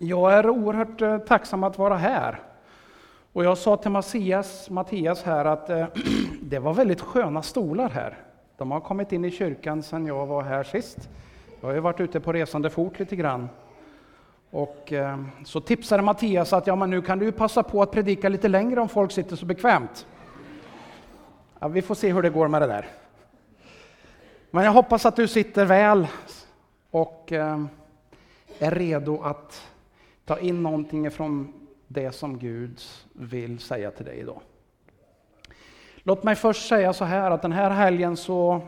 Jag är oerhört eh, tacksam att vara här. Och jag sa till Mattias, Mattias här att eh, det var väldigt sköna stolar här. De har kommit in i kyrkan sedan jag var här sist. Jag har ju varit ute på resande fot lite grann. Och eh, så tipsade Mattias att ja, men nu kan du passa på att predika lite längre om folk sitter så bekvämt. Ja, vi får se hur det går med det där. Men jag hoppas att du sitter väl och är redo att ta in någonting från det som Gud vill säga till dig idag. Låt mig först säga så här att den här helgen så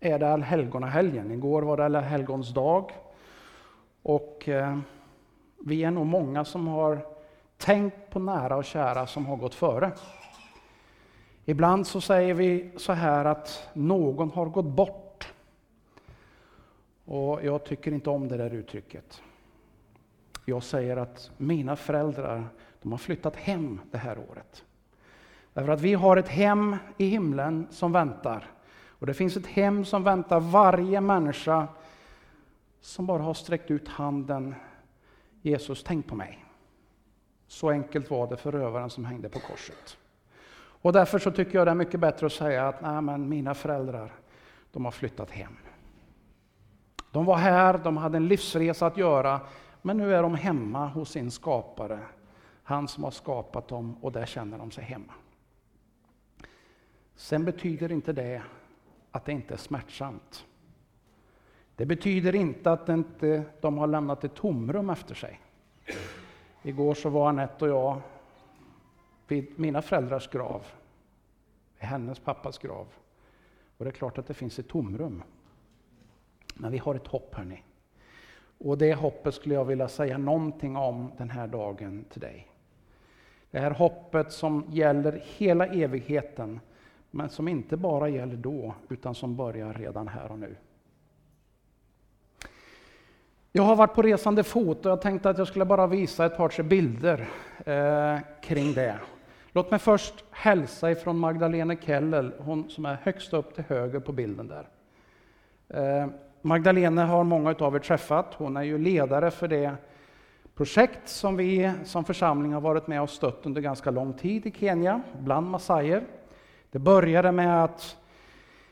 är det allhelgonahelgen. Igår var det allhelgons dag. Och eh, vi är nog många som har tänkt på nära och kära som har gått före. Ibland så säger vi så här att någon har gått bort. Och jag tycker inte om det där uttrycket. Jag säger att mina föräldrar de har flyttat hem det här året. Därför att vi har ett hem i himlen som väntar. Och det finns ett hem som väntar varje människa som bara har sträckt ut handen. Jesus, tänk på mig. Så enkelt var det för rövaren som hängde på korset. Och därför så tycker jag det är mycket bättre att säga att Nej, men mina föräldrar, de har flyttat hem. De var här, de hade en livsresa att göra, men nu är de hemma hos sin skapare, han som har skapat dem, och där känner de sig hemma. Sen betyder inte det att det inte är smärtsamt. Det betyder inte att inte de har lämnat ett tomrum efter sig. Igår så var Anette och jag vid mina föräldrars grav, vid hennes pappas grav. Och det är klart att det finns ett tomrum. Men vi har ett hopp, hörni. Och det hoppet skulle jag vilja säga någonting om den här dagen till dig. Det här hoppet som gäller hela evigheten, men som inte bara gäller då, utan som börjar redan här och nu. Jag har varit på resande fot och jag tänkte att jag skulle bara visa ett par tre bilder eh, kring det. Låt mig först hälsa ifrån Magdalena Kellel, hon som är högst upp till höger på bilden där. Eh, Magdalena har många av er träffat. Hon är ju ledare för det projekt som vi som församling har varit med och stött under ganska lång tid i Kenya, bland massajer. Det började med att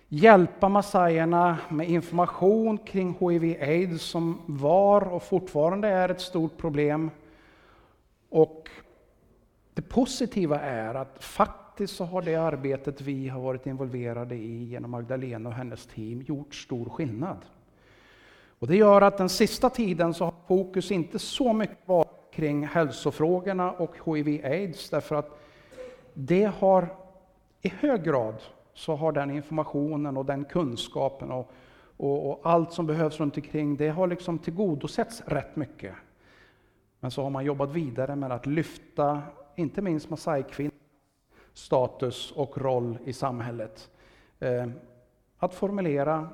hjälpa massajerna med information kring hiv-aids som var och fortfarande är ett stort problem. Och det positiva är att faktiskt så har det arbetet vi har varit involverade i genom Magdalena och hennes team gjort stor skillnad. Och det gör att den sista tiden så har fokus inte så mycket varit kring hälsofrågorna och hiv-aids därför att det har i hög grad så har den informationen och den kunskapen och, och, och, allt som behövs runt omkring det har liksom tillgodosetts rätt mycket. Men så har man jobbat vidare med att lyfta, inte minst massajkvinnans status och roll i samhället. Eh, att formulera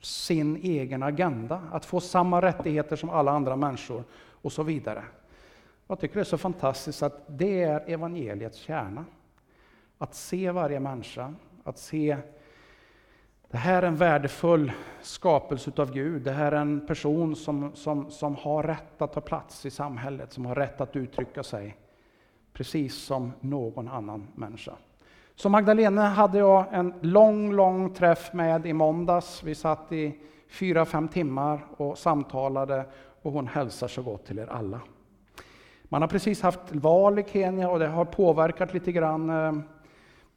sin egen agenda, att få samma rättigheter som alla andra människor och så vidare. Jag tycker det är så fantastiskt att det är evangeliets kärna. Att se varje människa, att se det här är en värdefull skapelse av Gud. Det här är en person som, som, som har rätt att ta plats i samhället, som har rätt att uttrycka sig precis som någon annan människa. Så Magdalena hade jag en lång, lång träff med i måndags. Vi satt i fyra, fem timmar och samtalade och hon hälsar så gott till er alla. Man har precis haft val i Kenya och det har påverkat lite grann eh,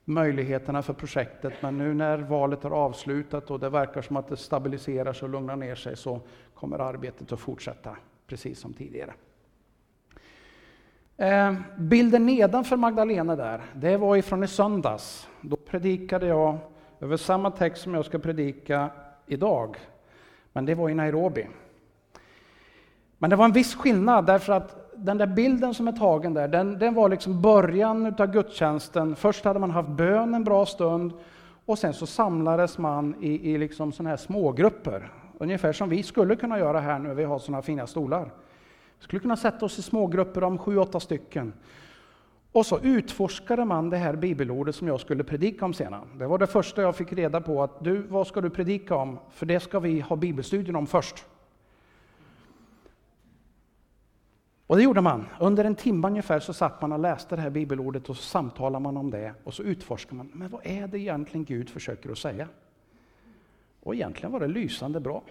möjligheterna för projektet. Men nu när valet är avslutat och det verkar som att det stabiliserar sig och lugnar ner sig så kommer arbetet att fortsätta precis som tidigare. Eh, bilden nedanför Magdalena där, det var ifrån i söndags. Då predikade jag över samma text som jag ska predika idag. Men det var i Nairobi. Men det var en viss skillnad därför att den där bilden som är tagen där, den, den var liksom början av gudstjänsten. Först hade man haft bön en bra stund och sen så samlades man i, i liksom såna här smågrupper. Ungefär som vi skulle kunna göra här nu, vi har såna fina stolar. Vi skulle kunna sätta oss i smågrupper om sju, åtta stycken. Och så utforskade man det här bibelordet som jag skulle predika om senare. Det var det första jag fick reda på, att du, vad ska du predika om? För det ska vi ha bibelstudien om först. Och det gjorde man. Under en timme ungefär så satt man och läste det här bibelordet och så samtalade man om det och så utforskade man. Men vad är det egentligen Gud försöker att säga? Och egentligen var det lysande bra.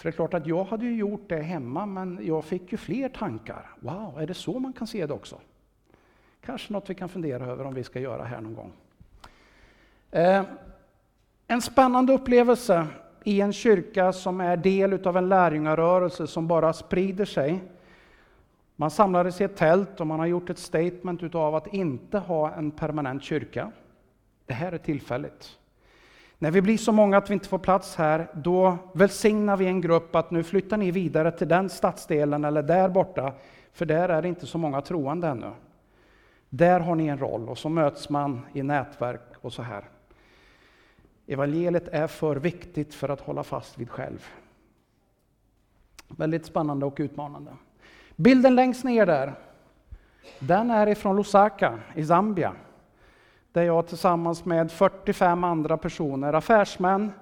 För det är klart att jag hade ju gjort det hemma, men jag fick ju fler tankar. Wow, är det så man kan se det också? Kanske något vi kan fundera över om vi ska göra här någon gång. Eh, en spännande upplevelse i en kyrka som är del av en lärjungarörelse som bara sprider sig. Man samlades i ett tält och man har gjort ett statement utav att inte ha en permanent kyrka. Det här är tillfälligt. När vi blir så många att vi inte får plats här, då välsignar vi en grupp att nu flyttar ni vidare till den stadsdelen eller där borta, för där är det inte så många troende ännu. Där har ni en roll och så möts man i nätverk och så här. Evangeliet är för viktigt för att hålla fast vid själv. Väldigt spännande och utmanande. Bilden längst ner där, den är ifrån Lusaka i Zambia. Där jag tillsammans med 45 andra personer, affärsmän,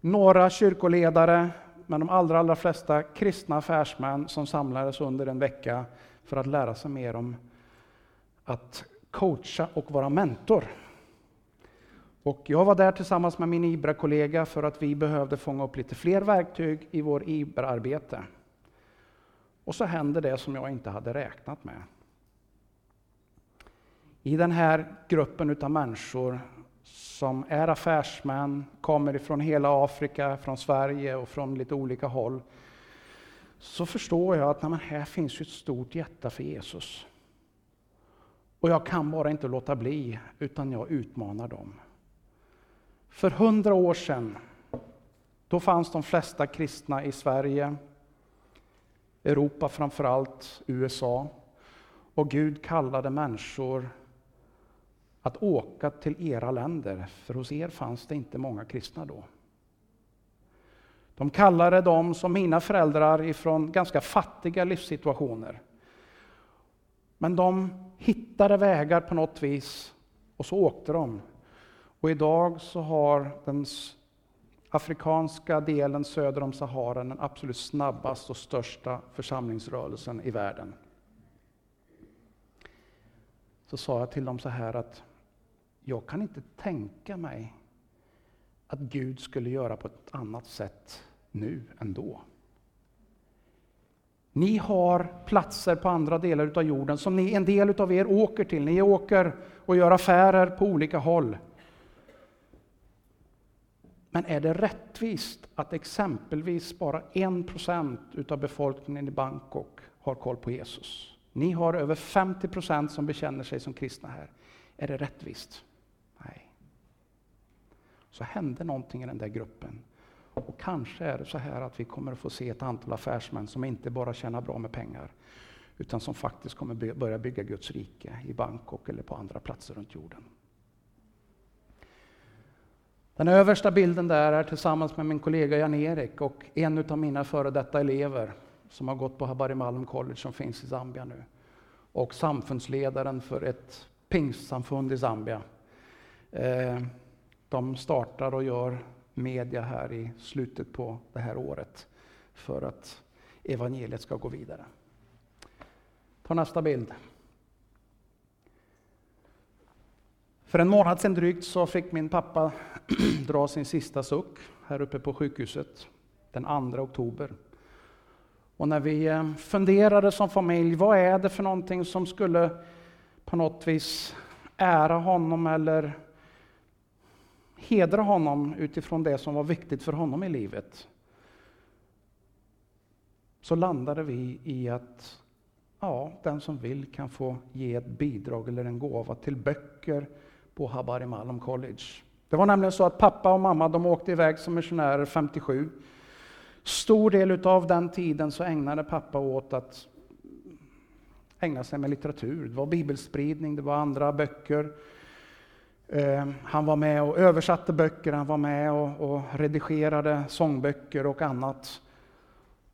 några kyrkoledare, men de allra, allra flesta kristna affärsmän som samlades under en vecka för att lära sig mer om att coacha och vara mentor. Och jag var där tillsammans med min IBRA-kollega för att vi behövde fånga upp lite fler verktyg i vår IBRA-arbete. Och så hände det som jag inte hade räknat med. I den här gruppen av människor som är affärsmän, kommer ifrån hela Afrika, från Sverige och från lite olika håll, så förstår jag att nej, här finns ett stort hjärta för Jesus. Och jag kan bara inte låta bli, utan jag utmanar dem. För hundra år sedan, då fanns de flesta kristna i Sverige, Europa framför allt, USA. Och Gud kallade människor att åka till era länder, för hos er fanns det inte många kristna då. De kallade dem som mina föräldrar ifrån ganska fattiga livssituationer. Men de hittade vägar på något vis och så åkte de. Och idag så har den afrikanska delen söder om Sahara den absolut snabbaste och största församlingsrörelsen i världen. Så sa jag till dem så här att jag kan inte tänka mig att Gud skulle göra på ett annat sätt nu än då. Ni har platser på andra delar av jorden som ni, en del av er åker till. Ni åker och gör affärer på olika håll. Men är det rättvist att exempelvis bara en procent av befolkningen i Bangkok har koll på Jesus? Ni har över 50 procent som bekänner sig som kristna här. Är det rättvist? Så hände någonting i den där gruppen. Och kanske är det så här att vi kommer att få se ett antal affärsmän som inte bara tjänar bra med pengar, utan som faktiskt kommer börja bygga Guds rike i Bangkok eller på andra platser runt jorden. Den översta bilden där är tillsammans med min kollega Jan-Erik och en av mina före detta elever som har gått på Habarimalm College som finns i Zambia nu. Och samfundsledaren för ett pingstsamfund i Zambia. Eh, de startar och gör media här i slutet på det här året för att evangeliet ska gå vidare. Ta nästa bild. För en månad sedan drygt så fick min pappa dra sin sista suck här uppe på sjukhuset den 2 oktober. Och när vi eh, funderade som familj, vad är det för någonting som skulle på något vis ära honom eller hedra honom utifrån det som var viktigt för honom i livet. Så landade vi i att ja, den som vill kan få ge ett bidrag eller en gåva till böcker på Habari Malom College. Det var nämligen så att pappa och mamma de åkte iväg som missionärer 57. Stor del av den tiden så ägnade pappa åt att ägna sig med litteratur. Det var bibelspridning, det var andra böcker. Ehm, han var med och översatte böcker, han var med och, och redigerade sångböcker och annat.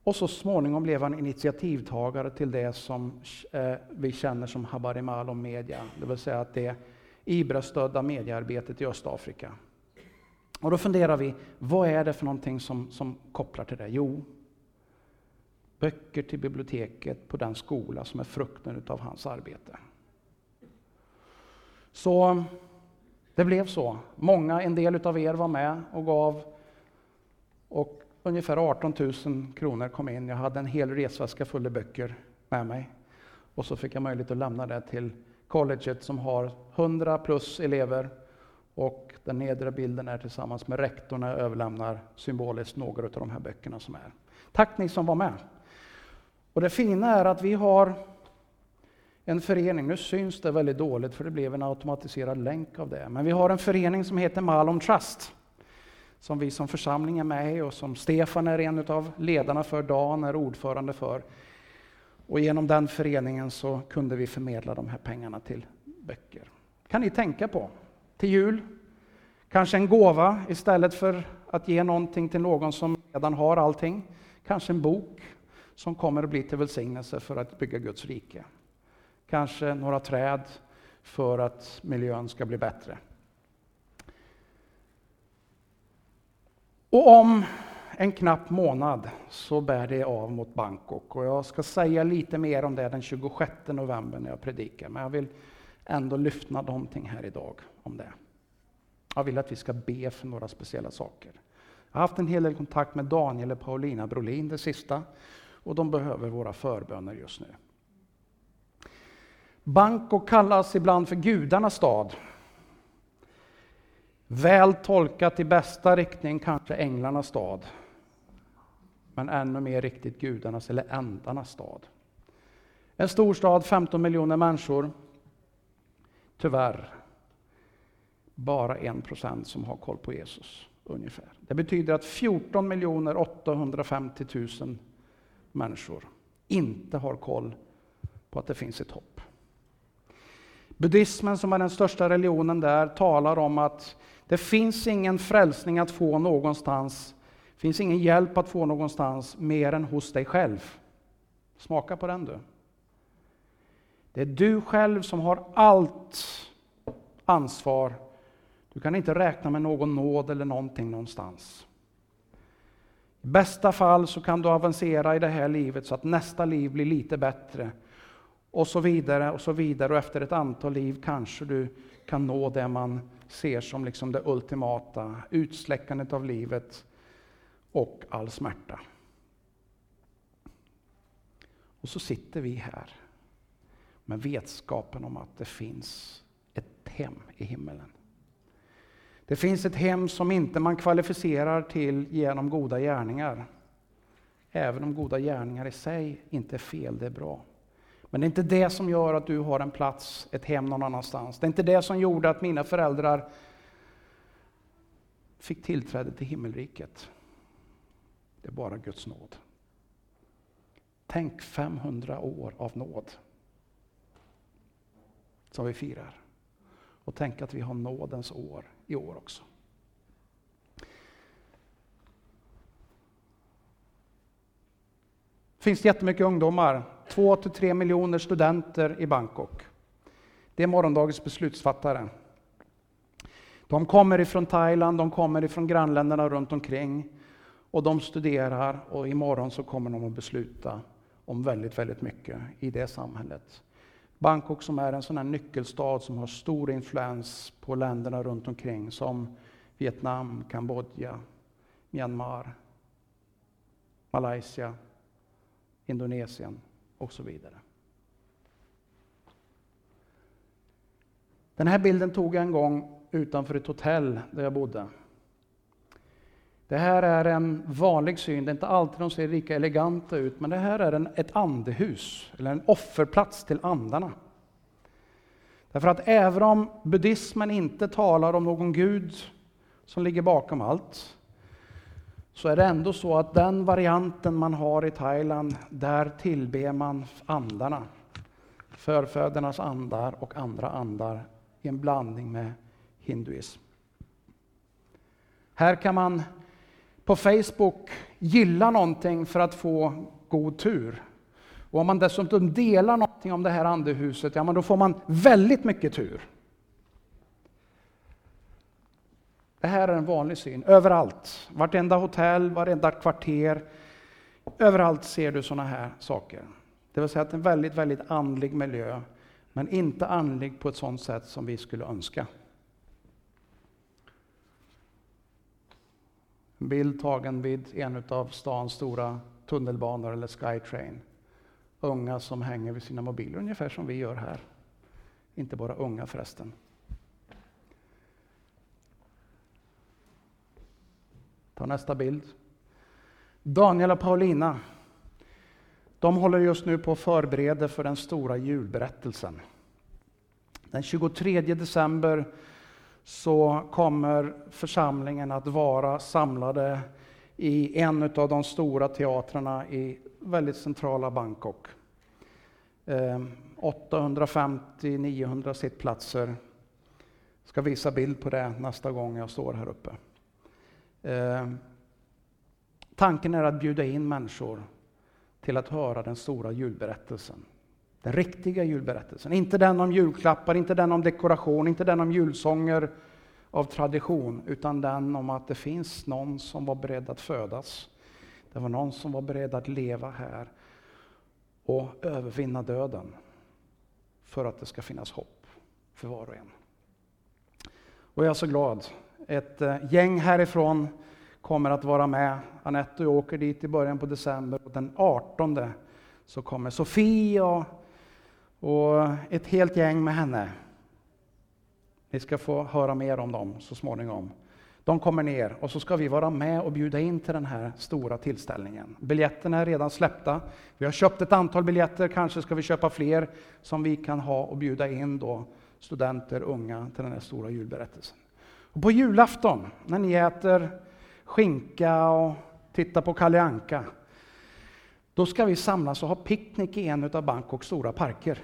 Och så småningom blev han initiativtagare till det som eh, vi känner som Habari Media, det vill säga att det IBRA-stödda mediearbetet i Östafrika. Och då funderar vi, vad är det för någonting som, som kopplar till det? Jo, böcker till biblioteket på den skola som är frukten av hans arbete. Så det blev så. Många, en del av er var med och gav och ungefär 18 000 kronor kom in. Jag hade en hel resväska full av böcker med mig. Och så fick jag möjlighet att lämna det till colleget som har 100 plus elever. Och den nedre bilden är tillsammans med rektorn när jag överlämnar symboliskt några av de här böckerna som är. Tack ni som var med! Och det fina är att vi har en förening, nu syns det väldigt dåligt för det blev en automatiserad länk av det, men vi har en förening som heter Malom Trust som vi som församling är med i och som Stefan är en av ledarna för, Dan är ordförande för. Och genom den föreningen så kunde vi förmedla de här pengarna till böcker. kan ni tänka på till jul. Kanske en gåva istället för att ge någonting till någon som redan har allting. Kanske en bok som kommer att bli till välsignelse för att bygga Guds rike. Kanske några träd för att miljön ska bli bättre. Och om en knapp månad så bär det av mot Bangkok. Och jag ska säga lite mer om det den 26 november när jag predikar. Men jag vill ändå lyfta någonting här idag om det. Jag vill att vi ska be för några speciella saker. Jag har haft en hel del kontakt med Daniel och Paulina Brolin det sista. Och de behöver våra förböner just nu. Banko kallas ibland för gudarnas stad. Väl tolkat i bästa riktning kanske änglarnas stad. Men ännu mer riktigt gudarnas eller ändarnas stad. En stor stad, 15 miljoner människor. Tyvärr bara en procent som har koll på Jesus. ungefär. Det betyder att 14 miljoner 850 000 människor inte har koll på att det finns ett hopp. Buddhismen, som är den största religionen där, talar om att det finns ingen frälsning att få någonstans, det finns ingen hjälp att få någonstans mer än hos dig själv. Smaka på den du. Det är du själv som har allt ansvar. Du kan inte räkna med någon nåd eller någonting någonstans. I bästa fall så kan du avancera i det här livet så att nästa liv blir lite bättre. Och så vidare och så vidare och efter ett antal liv kanske du kan nå det man ser som liksom det ultimata, utsläckandet av livet och all smärta. Och så sitter vi här med vetskapen om att det finns ett hem i himmelen. Det finns ett hem som inte man kvalificerar till genom goda gärningar. Även om goda gärningar i sig inte är fel, det är bra. Men det är inte det som gör att du har en plats, ett hem någon annanstans. Det är inte det som gjorde att mina föräldrar fick tillträde till himmelriket. Det är bara Guds nåd. Tänk 500 år av nåd som vi firar. Och tänk att vi har nådens år i år också. Det finns jättemycket ungdomar, 2-3 miljoner studenter i Bangkok. Det är morgondagens beslutsfattare. De kommer ifrån Thailand, de kommer ifrån grannländerna runt omkring och de studerar och imorgon så kommer de att besluta om väldigt, väldigt mycket i det samhället. Bangkok som är en sån här nyckelstad som har stor influens på länderna runt omkring som Vietnam, Kambodja, Myanmar, Malaysia, Indonesien och så vidare. Den här bilden tog jag en gång utanför ett hotell där jag bodde. Det här är en vanlig syn, det är inte alltid de ser lika eleganta ut, men det här är en, ett andehus, eller en offerplats till andarna. Därför att även om buddhismen inte talar om någon gud som ligger bakom allt, så är det ändå så att den varianten man har i Thailand, där tillber man andarna. Förfädernas andar och andra andar i en blandning med hinduism. Här kan man på Facebook gilla någonting för att få god tur. Och om man dessutom delar någonting om det här andehuset, ja men då får man väldigt mycket tur. Det här är en vanlig syn överallt. Vartenda hotell, varenda kvarter. Överallt ser du sådana här saker. Det vill säga att det är en väldigt, väldigt andlig miljö, men inte andlig på ett sådant sätt som vi skulle önska. En bild tagen vid en av stans stora tunnelbanor eller Skytrain. Unga som hänger vid sina mobiler, ungefär som vi gör här. Inte bara unga förresten. Ta nästa bild. Daniel och Paulina. De håller just nu på att förbereda för den stora julberättelsen. Den 23 december så kommer församlingen att vara samlade i en av de stora teatrarna i väldigt centrala Bangkok. Ehm, 850-900 sittplatser. Jag ska visa bild på det nästa gång jag står här uppe. Eh, tanken är att bjuda in människor till att höra den stora julberättelsen. Den riktiga julberättelsen. Inte den om julklappar, inte den om dekoration, inte den om julsånger av tradition, utan den om att det finns någon som var beredd att födas. Det var någon som var beredd att leva här och övervinna döden för att det ska finnas hopp för var och en. Och jag är så glad. Ett eh, gäng härifrån kommer att vara med. Anette och jag åker dit i början på december och den 18 så kommer Sofie och, och ett helt gäng med henne. Ni ska få höra mer om dem så småningom. De kommer ner och så ska vi vara med och bjuda in till den här stora tillställningen. Biljetterna är redan släppta. Vi har köpt ett antal biljetter, kanske ska vi köpa fler som vi kan ha och bjuda in då studenter, unga till den här stora julberättelsen. Och på julafton, när ni äter skinka och tittar på Kalle Anka, då ska vi samlas och ha picknick i en av Bangkoks stora parker.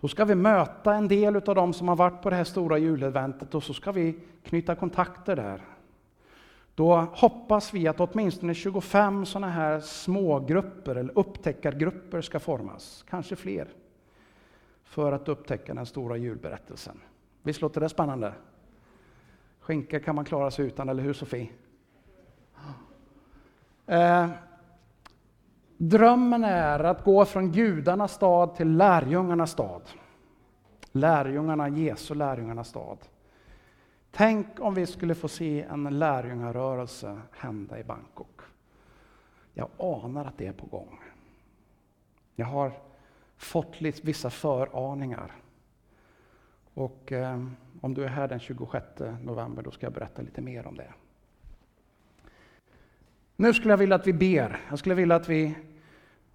Då ska vi möta en del av dem som har varit på det här stora juleventet och så ska vi knyta kontakter där. Då hoppas vi att åtminstone 25 sådana här smågrupper eller upptäckargrupper ska formas, kanske fler, för att upptäcka den stora julberättelsen. Visst låter det spännande? Skinka kan man klara sig utan, eller hur Sofie? Eh, drömmen är att gå från gudarnas stad till lärjungarnas stad. Lärjungarna, Jesu lärjungarnas stad. Tänk om vi skulle få se en lärjungarörelse hända i Bangkok. Jag anar att det är på gång. Jag har fått vissa föraningar. Och eh, om du är här den 26 november, då ska jag berätta lite mer om det. Nu skulle jag vilja att vi ber. Jag skulle vilja att vi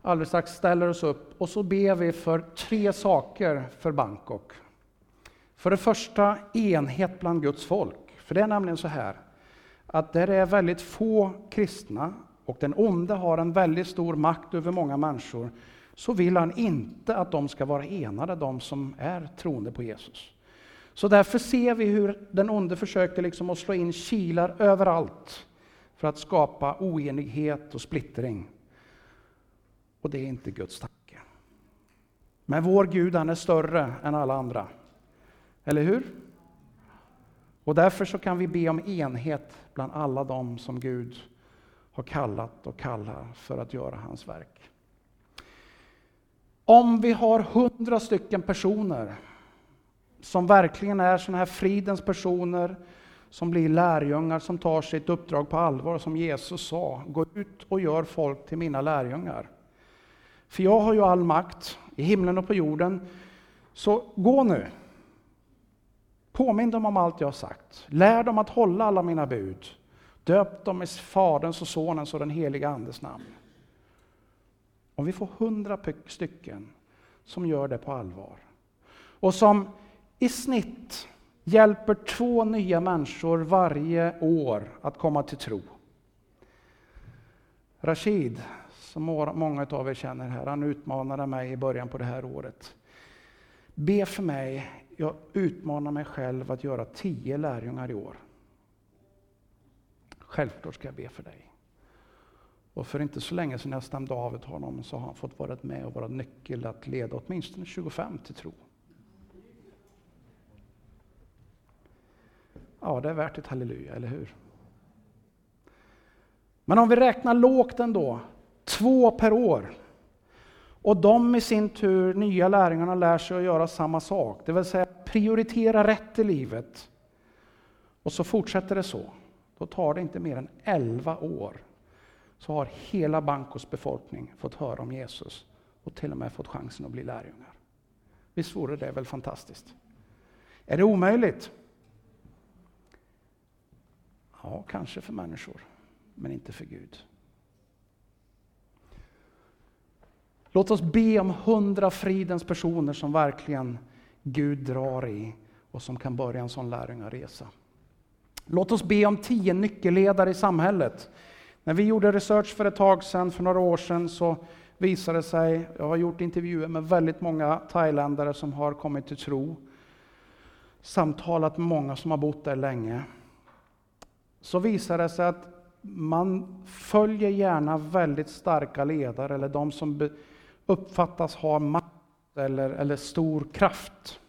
alldeles strax ställer oss upp och så ber vi för tre saker för Bangkok. För det första enhet bland Guds folk. För det är nämligen så här att där är väldigt få kristna och den onde har en väldigt stor makt över många människor så vill han inte att de ska vara enade, de som är troende på Jesus. Så därför ser vi hur den onde försöker liksom att slå in kilar överallt för att skapa oenighet och splittring. Och det är inte Guds tanke. Men vår Gud han är större än alla andra. Eller hur? Och därför så kan vi be om enhet bland alla dem som Gud har kallat och kallar för att göra hans verk. Om vi har hundra stycken personer som verkligen är sådana här fridens personer, som blir lärjungar, som tar sitt uppdrag på allvar, som Jesus sa, gå ut och gör folk till mina lärjungar. För jag har ju all makt i himlen och på jorden. Så gå nu. Påminn dem om allt jag har sagt. Lär dem att hålla alla mina bud. Döp dem i Faderns och Sonens och den heliga Andes namn. Om vi får hundra stycken som gör det på allvar och som i snitt hjälper två nya människor varje år att komma till tro. Rashid, som många av er känner här, han utmanade mig i början på det här året. Be för mig, jag utmanar mig själv att göra tio lärjungar i år. Självklart ska jag be för dig. Och för inte så länge sedan jag stämde av honom så har han fått vara med och vara nyckel att leda åtminstone 25 till tro. Ja, det är värt ett halleluja, eller hur? Men om vi räknar lågt ändå, två per år. Och de i sin tur, nya lärjungarna, lär sig att göra samma sak. Det vill säga prioritera rätt i livet. Och så fortsätter det så. Då tar det inte mer än 11 år så har hela Bankos befolkning fått höra om Jesus och till och med fått chansen att bli lärjungar. Visst vore det väl fantastiskt? Är det omöjligt? Ja, kanske för människor, men inte för Gud. Låt oss be om hundra fridens personer som verkligen Gud drar i och som kan börja en sån lärjungaresa. Låt oss be om tio nyckelledare i samhället. När vi gjorde research för ett tag sedan, för några år sedan, så visade det sig, jag har gjort intervjuer med väldigt många thailändare som har kommit till tro, samtalat med många som har bott där länge. Så visar det sig att man följer gärna väldigt starka ledare, eller de som uppfattas ha makt eller, eller stor kraft.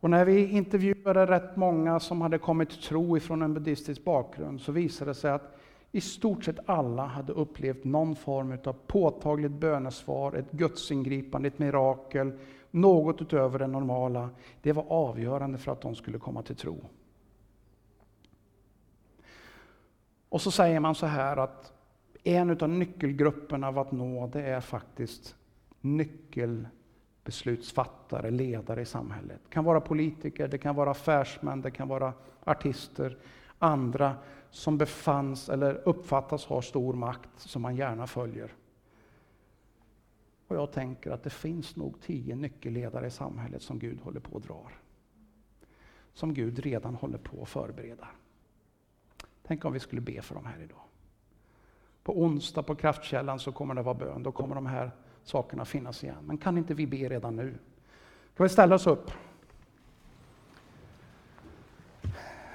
Och när vi intervjuade rätt många som hade kommit till tro ifrån en buddhistisk bakgrund så visade det sig att i stort sett alla hade upplevt någon form av påtagligt bönesvar, ett gudsingripande, ett mirakel, något utöver det normala. Det var avgörande för att de skulle komma till tro. Och så säger man så här att en av nyckelgrupperna av att nå det är faktiskt nyckelbeslutsfattare, ledare i samhället. Det kan vara politiker, det kan vara affärsmän, det kan vara artister, andra som befanns eller uppfattas ha stor makt som man gärna följer. Och jag tänker att det finns nog tio nyckelledare i samhället som Gud håller på och drar, Som Gud redan håller på att förbereda. Tänk om vi skulle be för dem här idag. På onsdag på kraftkällan så kommer det vara bön. Då kommer de här sakerna finnas igen. Men kan inte vi be redan nu? Kan vi ställa oss upp.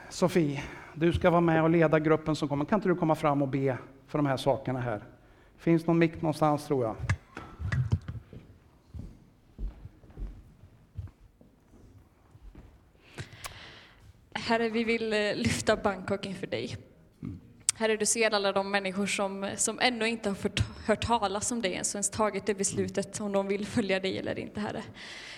Sofie, du ska vara med och leda gruppen som kommer. Kan inte du komma fram och be för de här sakerna här? Finns någon mick någonstans tror jag. Herre, vi vill eh, lyfta Bangkok inför dig. Herre, du ser alla de människor som, som ännu inte har fått, hört talas om dig ens, ens tagit det beslutet om de vill följa dig eller inte, Herre.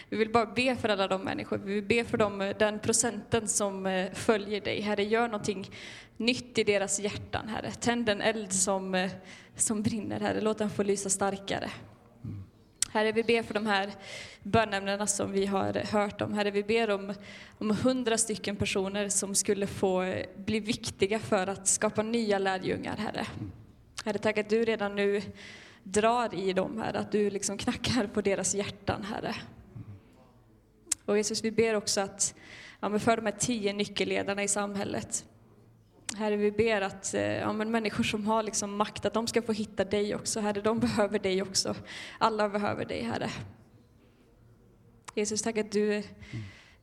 Vi vill bara be för alla de människor, vi vill be för dem, den procenten som eh, följer dig. Herre, gör någonting nytt i deras hjärtan, Herre. Tänd en eld som, eh, som brinner, Herre. Låt den få lysa starkare. Herre, vi ber för de här bönämnena som vi har hört om. Herre, vi ber om, om hundra stycken personer som skulle få bli viktiga för att skapa nya lärjungar, Herre. Herre, tack att du redan nu drar i dem, Herre, att du liksom knackar på deras hjärtan, Herre. Och Jesus, vi ber också att, ja, för de här tio nyckelledarna i samhället, Herre, vi ber att eh, ja, men människor som har liksom makt, att de ska få hitta dig också. Herre, de behöver dig också. Alla behöver dig, Herre. Jesus, tack att du,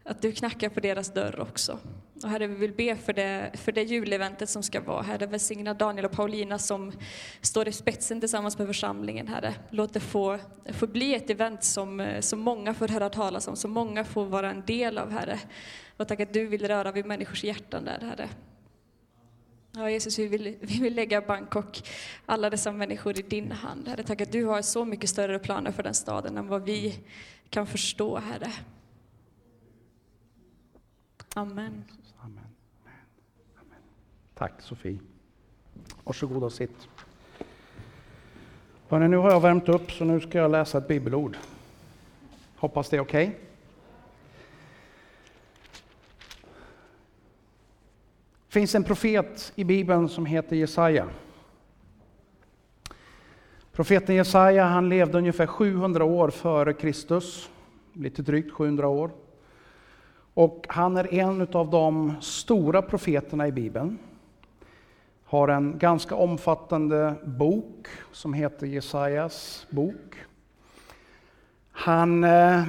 att du knackar på deras dörr också. Och Herre, vi vill be för det, för det juleventet som ska vara. Herre, välsigna Daniel och Paulina som står i spetsen tillsammans med församlingen, Herre. Låt det få, få bli ett event som, eh, som många får höra talas om, som många får vara en del av, Herre. Och tack att du vill röra vid människors hjärtan där, Herre. Ja, Jesus, vi vill, vi vill lägga Bangkok, alla dessa människor i din hand. Herre, tack att du har så mycket större planer för den staden än vad vi kan förstå, Herre. Amen. Amen. Amen. Tack Sofie. Varsågod och sitt. Hörrni, nu har jag värmt upp så nu ska jag läsa ett bibelord. Hoppas det är okej. Okay. Finns en profet i Bibeln som heter Jesaja. Profeten Jesaja han levde ungefär 700 år före Kristus, lite drygt 700 år. Och han är en av de stora profeterna i Bibeln. Har en ganska omfattande bok som heter Jesajas bok. Han eh,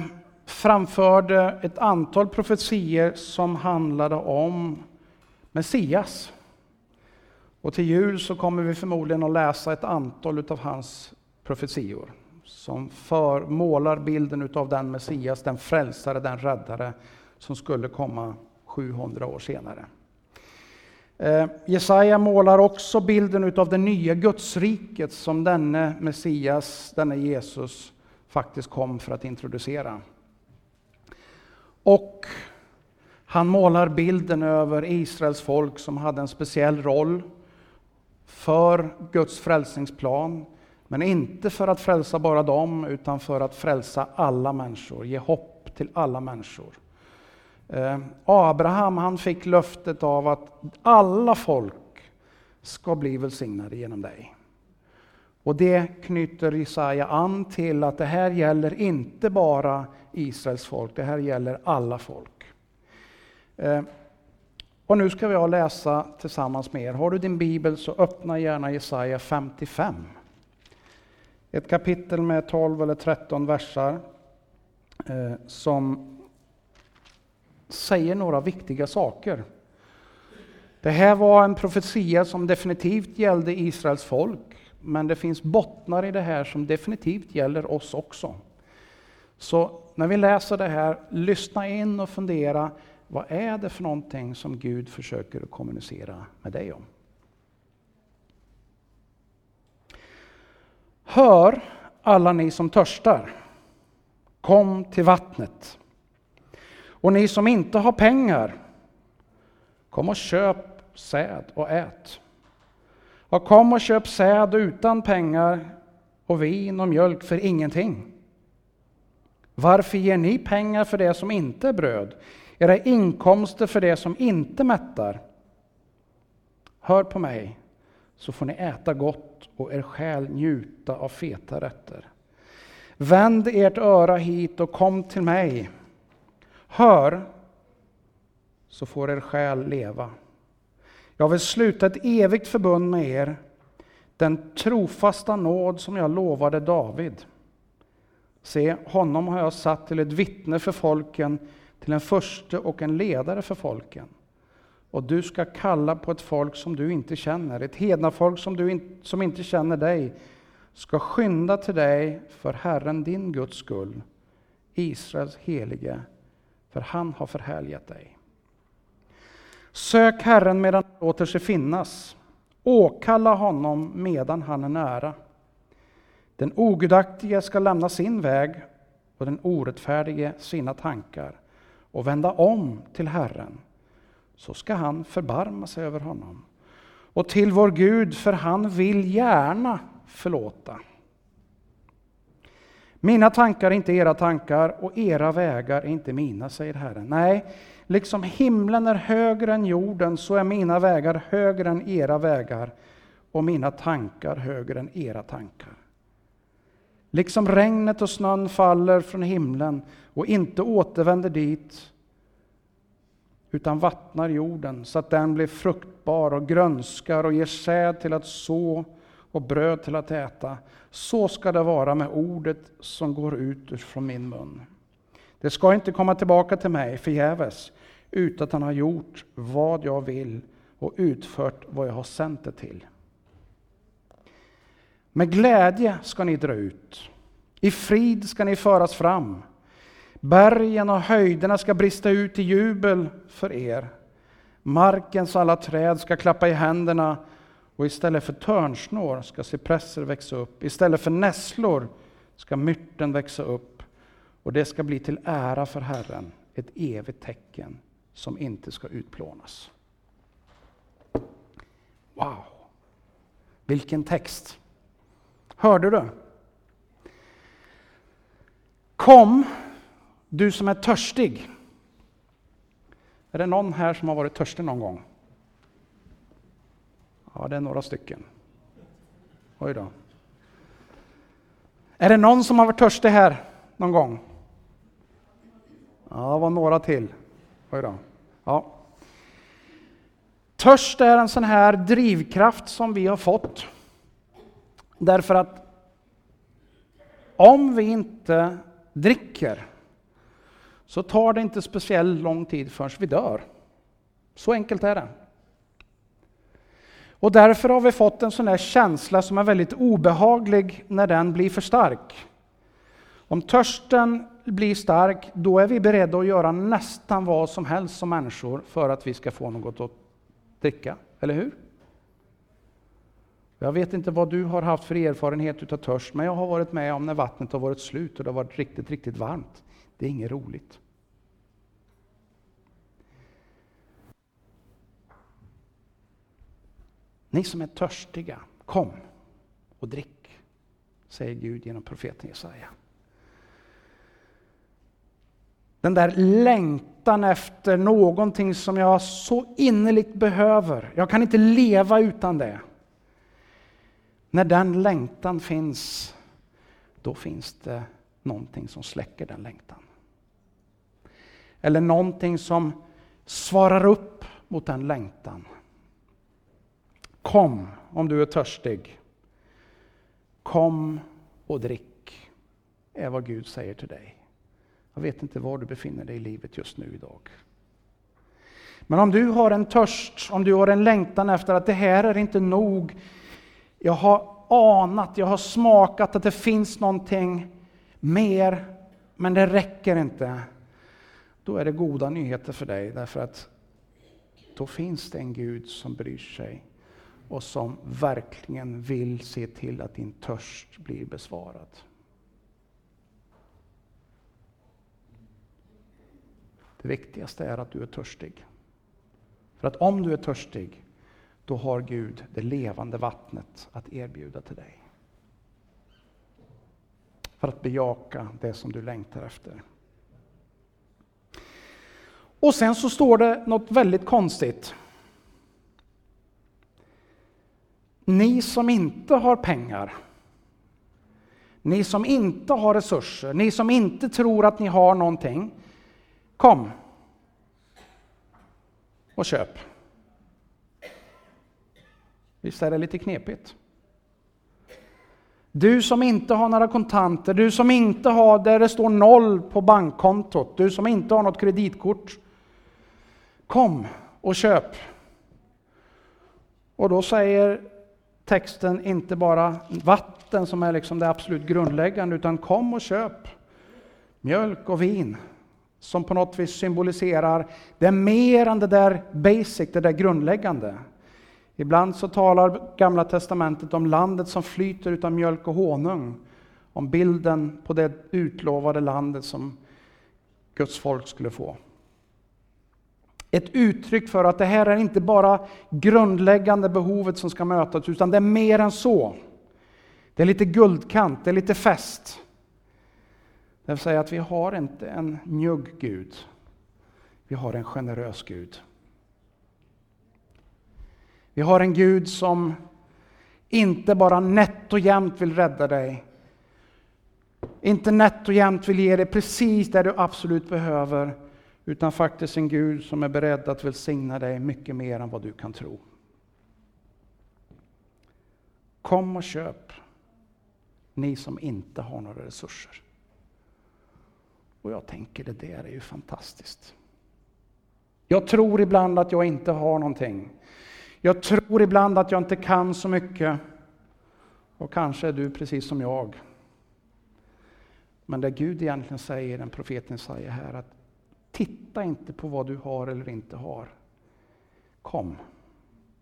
framförde ett antal profetier som handlade om Messias. Och till jul så kommer vi förmodligen att läsa ett antal av hans profetior som för, målar bilden av den Messias, den frälsare, den räddare som skulle komma 700 år senare. Eh, Jesaja målar också bilden av det nya Gudsriket som denne Messias, denne Jesus, faktiskt kom för att introducera. Och han målar bilden över Israels folk som hade en speciell roll för Guds frälsningsplan, men inte för att frälsa bara dem, utan för att frälsa alla människor, ge hopp till alla människor. Eh, Abraham han fick löftet av att alla folk ska bli välsignade genom dig. Och det knyter Jesaja an till att det här gäller inte bara Israels folk, det här gäller alla folk. Eh, och nu ska vi läsa tillsammans med er. Har du din bibel så öppna gärna Jesaja 55. Ett kapitel med 12 eller 13 versar eh, som säger några viktiga saker. Det här var en profetia som definitivt gällde Israels folk, men det finns bottnar i det här som definitivt gäller oss också. Så när vi läser det här, lyssna in och fundera, vad är det för någonting som Gud försöker att kommunicera med dig om? Hör alla ni som törstar, kom till vattnet. Och ni som inte har pengar, kom och köp säd och ät. Och kom och köp säd utan pengar och vin och mjölk för ingenting. Varför ger ni pengar för det som inte är bröd, era inkomster för det som inte mättar? Hör på mig, så får ni äta gott och er själ njuta av feta rätter. Vänd ert öra hit och kom till mig. Hör, så får er själ leva. Jag vill sluta ett evigt förbund med er, den trofasta nåd som jag lovade David. Se, honom har jag satt till ett vittne för folken, till en förste och en ledare för folken. Och du ska kalla på ett folk som du inte känner, ett hednafolk som, du in, som inte känner dig, ska skynda till dig för Herren din Guds skull, Israels helige för han har förhärligat dig. Sök Herren medan han låter sig finnas. Åkalla honom medan han är nära. Den ogudaktige ska lämna sin väg och den orättfärdige sina tankar och vända om till Herren, så ska han förbarma sig över honom. Och till vår Gud, för han vill gärna förlåta. Mina tankar är inte era tankar och era vägar är inte mina, säger Herren. Nej, liksom himlen är högre än jorden så är mina vägar högre än era vägar och mina tankar högre än era tankar. Liksom regnet och snön faller från himlen och inte återvänder dit utan vattnar jorden så att den blir fruktbar och grönskar och ger säd till att så och bröd till att äta. Så ska det vara med ordet som går ut från min mun. Det ska inte komma tillbaka till mig förgäves, utan att han har gjort vad jag vill och utfört vad jag har sänt det till. Med glädje ska ni dra ut. I frid ska ni föras fram. Bergen och höjderna ska brista ut i jubel för er. Markens alla träd ska klappa i händerna och istället för törnsnår ska cypresser växa upp. Istället för nässlor ska myrten växa upp. Och det ska bli till ära för Herren, ett evigt tecken som inte ska utplånas. Wow! Vilken text! Hörde du? Kom, du som är törstig. Är det någon här som har varit törstig någon gång? Ja, det är några stycken. Oj då. Är det någon som har varit törstig här någon gång? Ja, det var några till. Oj då. Ja. Törst är en sån här drivkraft som vi har fått. Därför att om vi inte dricker så tar det inte speciellt lång tid förrän vi dör. Så enkelt är det. Och därför har vi fått en sån här känsla som är väldigt obehaglig när den blir för stark. Om törsten blir stark, då är vi beredda att göra nästan vad som helst som människor för att vi ska få något att dricka, eller hur? Jag vet inte vad du har haft för erfarenhet utav törst, men jag har varit med om när vattnet har varit slut och det har varit riktigt, riktigt varmt. Det är inget roligt. Ni som är törstiga, kom och drick, säger Gud genom profeten Jesaja. Den där längtan efter någonting som jag så innerligt behöver. Jag kan inte leva utan det. När den längtan finns, då finns det någonting som släcker den längtan. Eller någonting som svarar upp mot den längtan. Kom om du är törstig. Kom och drick, är vad Gud säger till dig. Jag vet inte var du befinner dig i livet just nu idag. Men om du har en törst, om du har en längtan efter att det här är inte nog. Jag har anat, jag har smakat att det finns någonting mer, men det räcker inte. Då är det goda nyheter för dig, därför att då finns det en Gud som bryr sig och som verkligen vill se till att din törst blir besvarad. Det viktigaste är att du är törstig. För att om du är törstig, då har Gud det levande vattnet att erbjuda till dig. För att bejaka det som du längtar efter. Och sen så står det något väldigt konstigt. Ni som inte har pengar, ni som inte har resurser, ni som inte tror att ni har någonting, kom och köp. Visst är det lite knepigt? Du som inte har några kontanter, du som inte har där det står noll på bankkontot, du som inte har något kreditkort. Kom och köp. Och då säger texten inte bara vatten som är liksom det absolut grundläggande, utan kom och köp mjölk och vin som på något vis symboliserar det är mer än det där basic, det där grundläggande. Ibland så talar Gamla Testamentet om landet som flyter utav mjölk och honung. Om bilden på det utlovade landet som Guds folk skulle få. Ett uttryck för att det här är inte bara grundläggande behovet som ska mötas, utan det är mer än så. Det är lite guldkant, det är lite fest. Det vill säga att vi har inte en njugg Gud. Vi har en generös Gud. Vi har en Gud som inte bara nätt och jämnt vill rädda dig. Inte nätt och jämnt vill ge dig precis det du absolut behöver. Utan faktiskt en Gud som är beredd att välsigna dig mycket mer än vad du kan tro. Kom och köp, ni som inte har några resurser. Och jag tänker, det där är ju fantastiskt. Jag tror ibland att jag inte har någonting. Jag tror ibland att jag inte kan så mycket. Och kanske är du precis som jag. Men det Gud egentligen säger, den profeten säger här, att titta inte på vad du har eller inte har. Kom,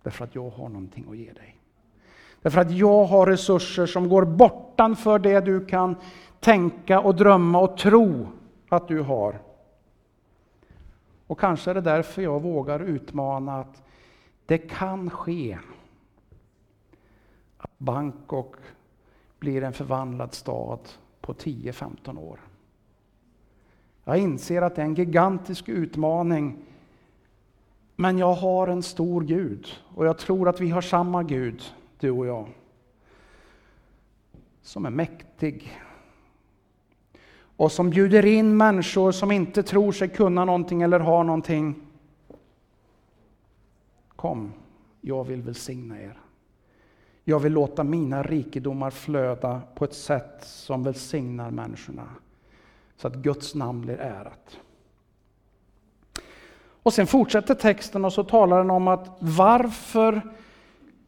därför att jag har någonting att ge dig. Därför att jag har resurser som går bortanför det du kan tänka och drömma och tro att du har. Och kanske är det därför jag vågar utmana att det kan ske att Bangkok blir en förvandlad stad på 10-15 år. Jag inser att det är en gigantisk utmaning. Men jag har en stor Gud och jag tror att vi har samma Gud, du och jag. Som är mäktig och som bjuder in människor som inte tror sig kunna någonting eller ha någonting. Kom, jag vill välsigna er. Jag vill låta mina rikedomar flöda på ett sätt som välsignar människorna så att Guds namn blir ärat. Och sen fortsätter texten och så talar den om att varför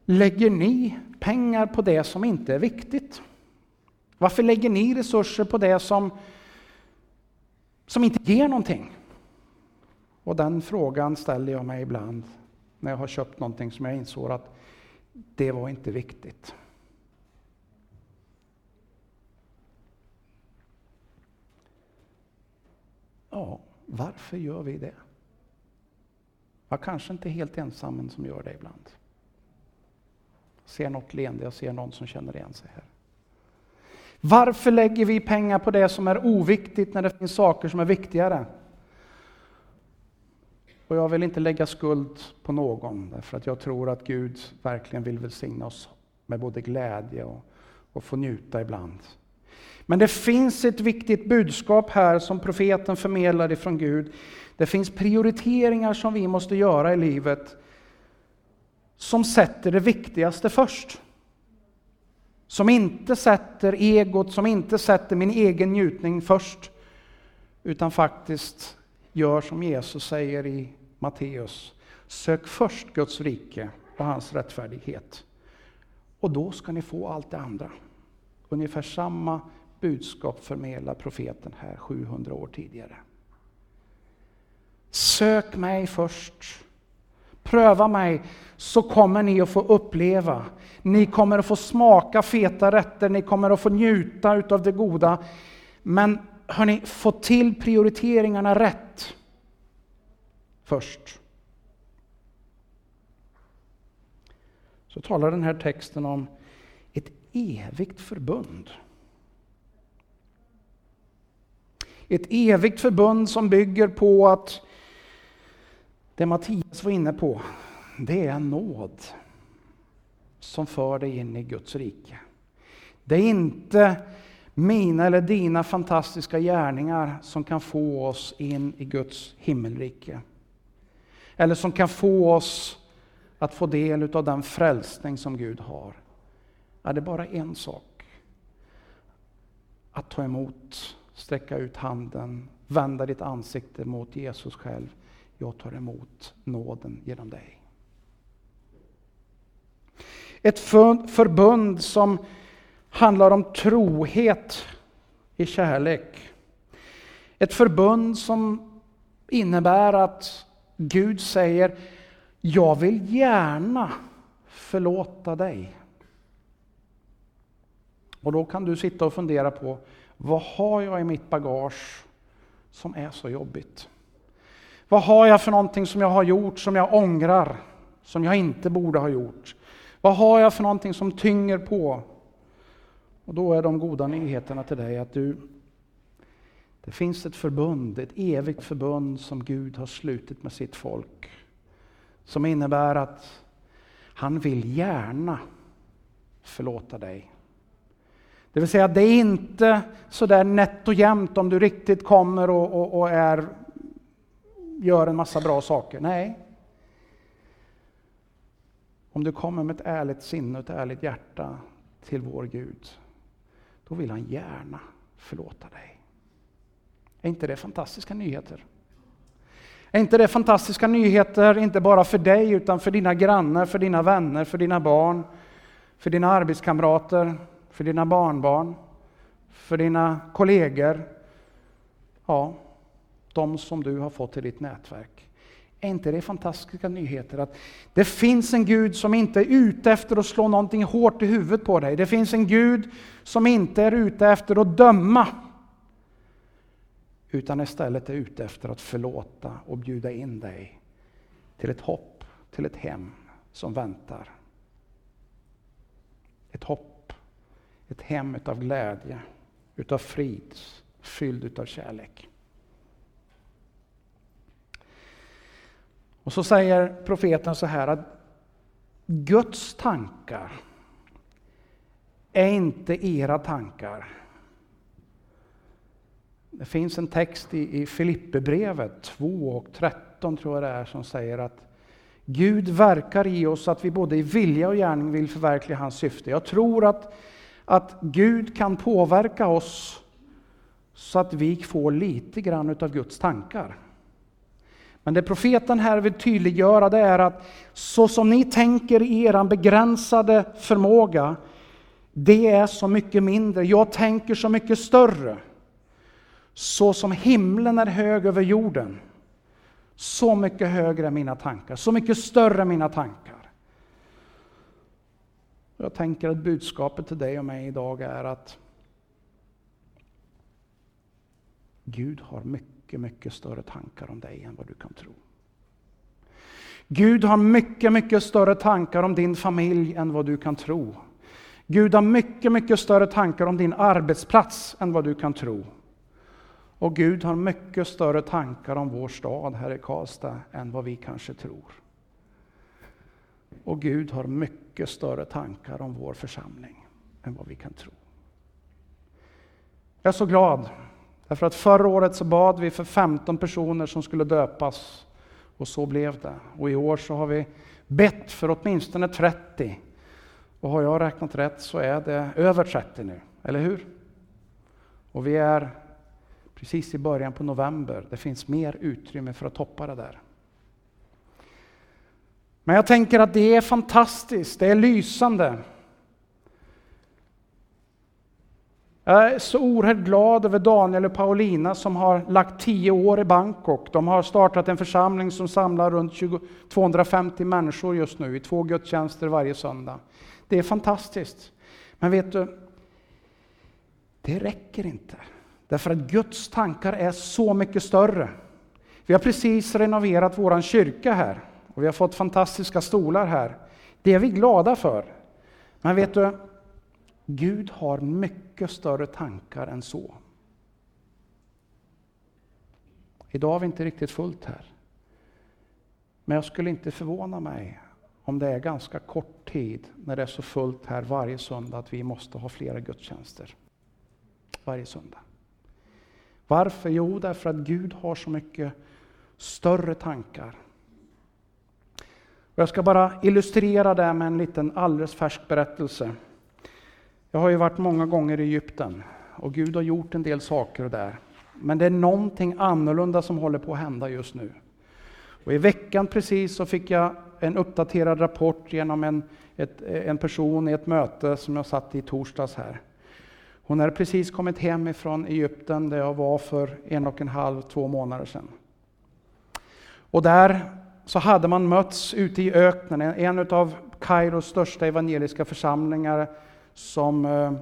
lägger ni pengar på det som inte är viktigt? Varför lägger ni resurser på det som som inte ger någonting? Och den frågan ställer jag mig ibland när jag har köpt någonting som jag insåg att det var inte viktigt. Ja, varför gör vi det? Jag kanske inte är helt ensam, men som gör det ibland. Jag ser något leende, jag ser någon som känner igen sig här. Varför lägger vi pengar på det som är oviktigt när det finns saker som är viktigare? Och jag vill inte lägga skuld på någon, därför att jag tror att Gud verkligen vill välsigna oss med både glädje och, och få njuta ibland. Men det finns ett viktigt budskap här som profeten förmedlar ifrån Gud. Det finns prioriteringar som vi måste göra i livet som sätter det viktigaste först. Som inte sätter egot, som inte sätter min egen njutning först, utan faktiskt gör som Jesus säger i Matteus. Sök först Guds rike och hans rättfärdighet. Och då ska ni få allt det andra. Ungefär samma budskap förmedlar profeten här 700 år tidigare. Sök mig först. Pröva mig så kommer ni att få uppleva. Ni kommer att få smaka feta rätter, ni kommer att få njuta av det goda. Men hörni, få till prioriteringarna rätt först. Så talar den här texten om ett evigt förbund. Ett evigt förbund som bygger på att det Mattias var inne på, det är nåd som för dig in i Guds rike. Det är inte mina eller dina fantastiska gärningar som kan få oss in i Guds himmelrike. Eller som kan få oss att få del av den frälsning som Gud har. Ja, det är bara en sak. Att ta emot, sträcka ut handen, vända ditt ansikte mot Jesus själv. Jag tar emot nåden genom dig. Ett förbund som handlar om trohet i kärlek. Ett förbund som innebär att Gud säger, jag vill gärna förlåta dig. Och då kan du sitta och fundera på, vad har jag i mitt bagage som är så jobbigt? Vad har jag för någonting som jag har gjort som jag ångrar, som jag inte borde ha gjort? Vad har jag för någonting som tynger på? Och då är de goda nyheterna till dig att du, det finns ett förbund, ett evigt förbund som Gud har slutit med sitt folk. Som innebär att han vill gärna förlåta dig. Det vill säga, det är inte sådär nätt och jämnt om du riktigt kommer och, och, och är, gör en massa bra saker. Nej. Om du kommer med ett ärligt sinne och ett ärligt hjärta till vår Gud, då vill han gärna förlåta dig. Är inte det fantastiska nyheter? Är inte det fantastiska nyheter, inte bara för dig, utan för dina grannar, för dina vänner, för dina barn, för dina arbetskamrater, för dina barnbarn, för dina kollegor? Ja, de som du har fått i ditt nätverk. Är inte det fantastiska nyheter? Att det finns en Gud som inte är ute efter att slå någonting hårt i huvudet på dig. Det finns en Gud som inte är ute efter att döma. Utan istället är ute efter att förlåta och bjuda in dig till ett hopp, till ett hem som väntar. Ett hopp, ett hem utav glädje, utav frid, fylld utav kärlek. Och så säger profeten så här att Guds tankar är inte era tankar. Det finns en text i, i Filipperbrevet 2 och 13 tror jag det är som säger att Gud verkar i oss att vi både i vilja och gärning vill förverkliga hans syfte. Jag tror att, att Gud kan påverka oss så att vi får lite grann av Guds tankar. Men det profeten här vill tydliggöra det är att så som ni tänker i er begränsade förmåga, det är så mycket mindre. Jag tänker så mycket större. Så som himlen är hög över jorden, Så mycket högre är mina tankar, så mycket större är mina tankar. Jag tänker att budskapet till dig och mig idag är att Gud har mycket, mycket större tankar om dig än vad du kan tro. Gud har mycket, mycket större tankar om din familj än vad du kan tro. Gud har mycket, mycket större tankar om din arbetsplats än vad du kan tro. Och Gud har mycket större tankar om vår stad här i Karlstad än vad vi kanske tror. Och Gud har mycket större tankar om vår församling än vad vi kan tro. Jag är så glad, därför att förra året så bad vi för 15 personer som skulle döpas och så blev det. Och i år så har vi bett för åtminstone 30. Och har jag räknat rätt så är det över 30 nu, eller hur? Och vi är precis i början på november. Det finns mer utrymme för att toppa det där. Men jag tänker att det är fantastiskt, det är lysande. Jag är så oerhört glad över Daniel och Paulina som har lagt tio år i Bangkok. De har startat en församling som samlar runt 20, 250 människor just nu i två gudstjänster varje söndag. Det är fantastiskt. Men vet du, det räcker inte. Därför att Guds tankar är så mycket större. Vi har precis renoverat vår kyrka här och vi har fått fantastiska stolar här. Det är vi glada för. Men vet du, Gud har mycket större tankar än så. Idag har vi inte riktigt fullt här. Men jag skulle inte förvåna mig om det är ganska kort tid när det är så fullt här varje söndag att vi måste ha flera gudstjänster. Varje söndag. Varför? Jo, därför att Gud har så mycket större tankar. jag ska bara illustrera det med en liten alldeles färsk berättelse. Jag har ju varit många gånger i Egypten och Gud har gjort en del saker där. Men det är någonting annorlunda som håller på att hända just nu. Och I veckan precis så fick jag en uppdaterad rapport genom en, ett, en person i ett möte som jag satt i torsdags här. Hon hade precis kommit hem ifrån Egypten där jag var för en och en halv, två månader sedan. Och där så hade man mötts ute i öknen, en av Kairos största evangeliska församlingar som eh,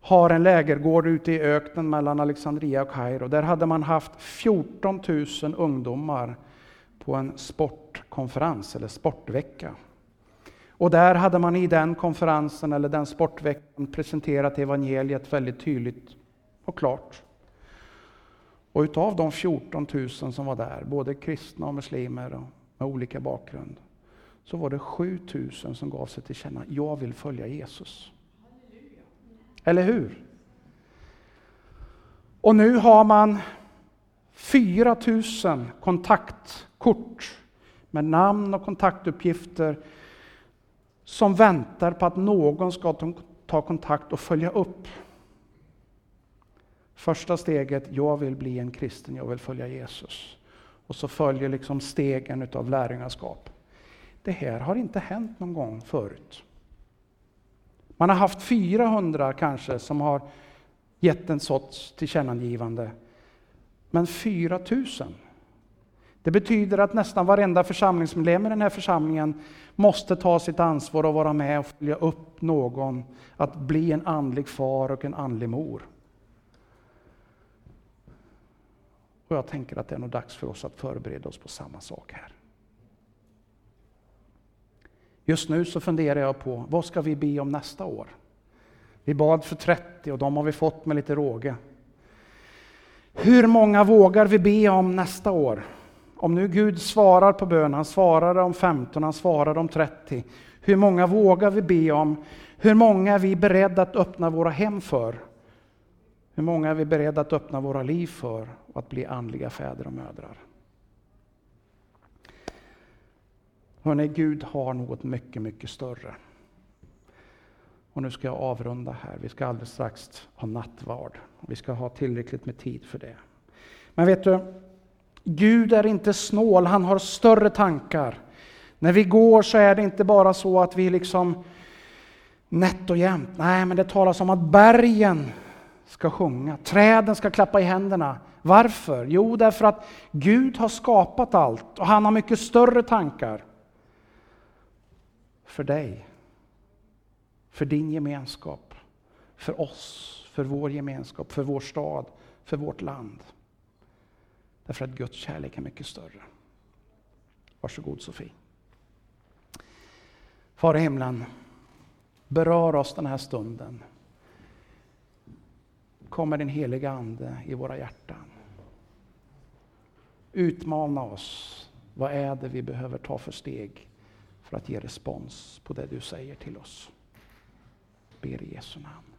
har en lägergård ute i öknen mellan Alexandria och Kairo. Där hade man haft 14 000 ungdomar på en sportkonferens eller sportvecka. Och där hade man i den konferensen eller den sportveckan presenterat evangeliet väldigt tydligt och klart. Och utav de 14 000 som var där, både kristna och muslimer och med olika bakgrund, så var det 7 000 som gav sig till känna, jag vill följa Jesus. Eller hur? Och nu har man 4 000 kontaktkort med namn och kontaktuppgifter som väntar på att någon ska ta kontakt och följa upp. Första steget, jag vill bli en kristen, jag vill följa Jesus. Och så följer liksom stegen utav lärjungaskap. Det här har inte hänt någon gång förut. Man har haft 400 kanske som har gett en sorts tillkännagivande. Men 4000 det betyder att nästan varenda församlingsmedlem i den här församlingen måste ta sitt ansvar och vara med och följa upp någon att bli en andlig far och en andlig mor. Och jag tänker att det är nog dags för oss att förbereda oss på samma sak här. Just nu så funderar jag på vad ska vi be om nästa år? Vi bad för 30 och de har vi fått med lite råge. Hur många vågar vi be om nästa år? Om nu Gud svarar på bön, han svarar om 15, han svarar om 30. Hur många vågar vi be om? Hur många är vi beredda att öppna våra hem för? Hur många är vi beredda att öppna våra liv för och att bli andliga fäder och mödrar? Hörrni, Gud har något mycket, mycket större. Och nu ska jag avrunda här. Vi ska alldeles strax ha nattvard. Vi ska ha tillräckligt med tid för det. Men vet du, Gud är inte snål, han har större tankar. När vi går så är det inte bara så att vi liksom nätt och jämnt. Nej, men det talas om att bergen ska sjunga, träden ska klappa i händerna. Varför? Jo, därför att Gud har skapat allt och han har mycket större tankar för dig, för din gemenskap, för oss, för vår gemenskap, för vår stad, för vårt land. Därför att Guds kärlek är mycket större. Varsågod Sofie. Far i himlen, berör oss den här stunden. Kom med din heliga Ande i våra hjärtan. Utmana oss. Vad är det vi behöver ta för steg för att ge respons på det du säger till oss? Ber i Jesu namn.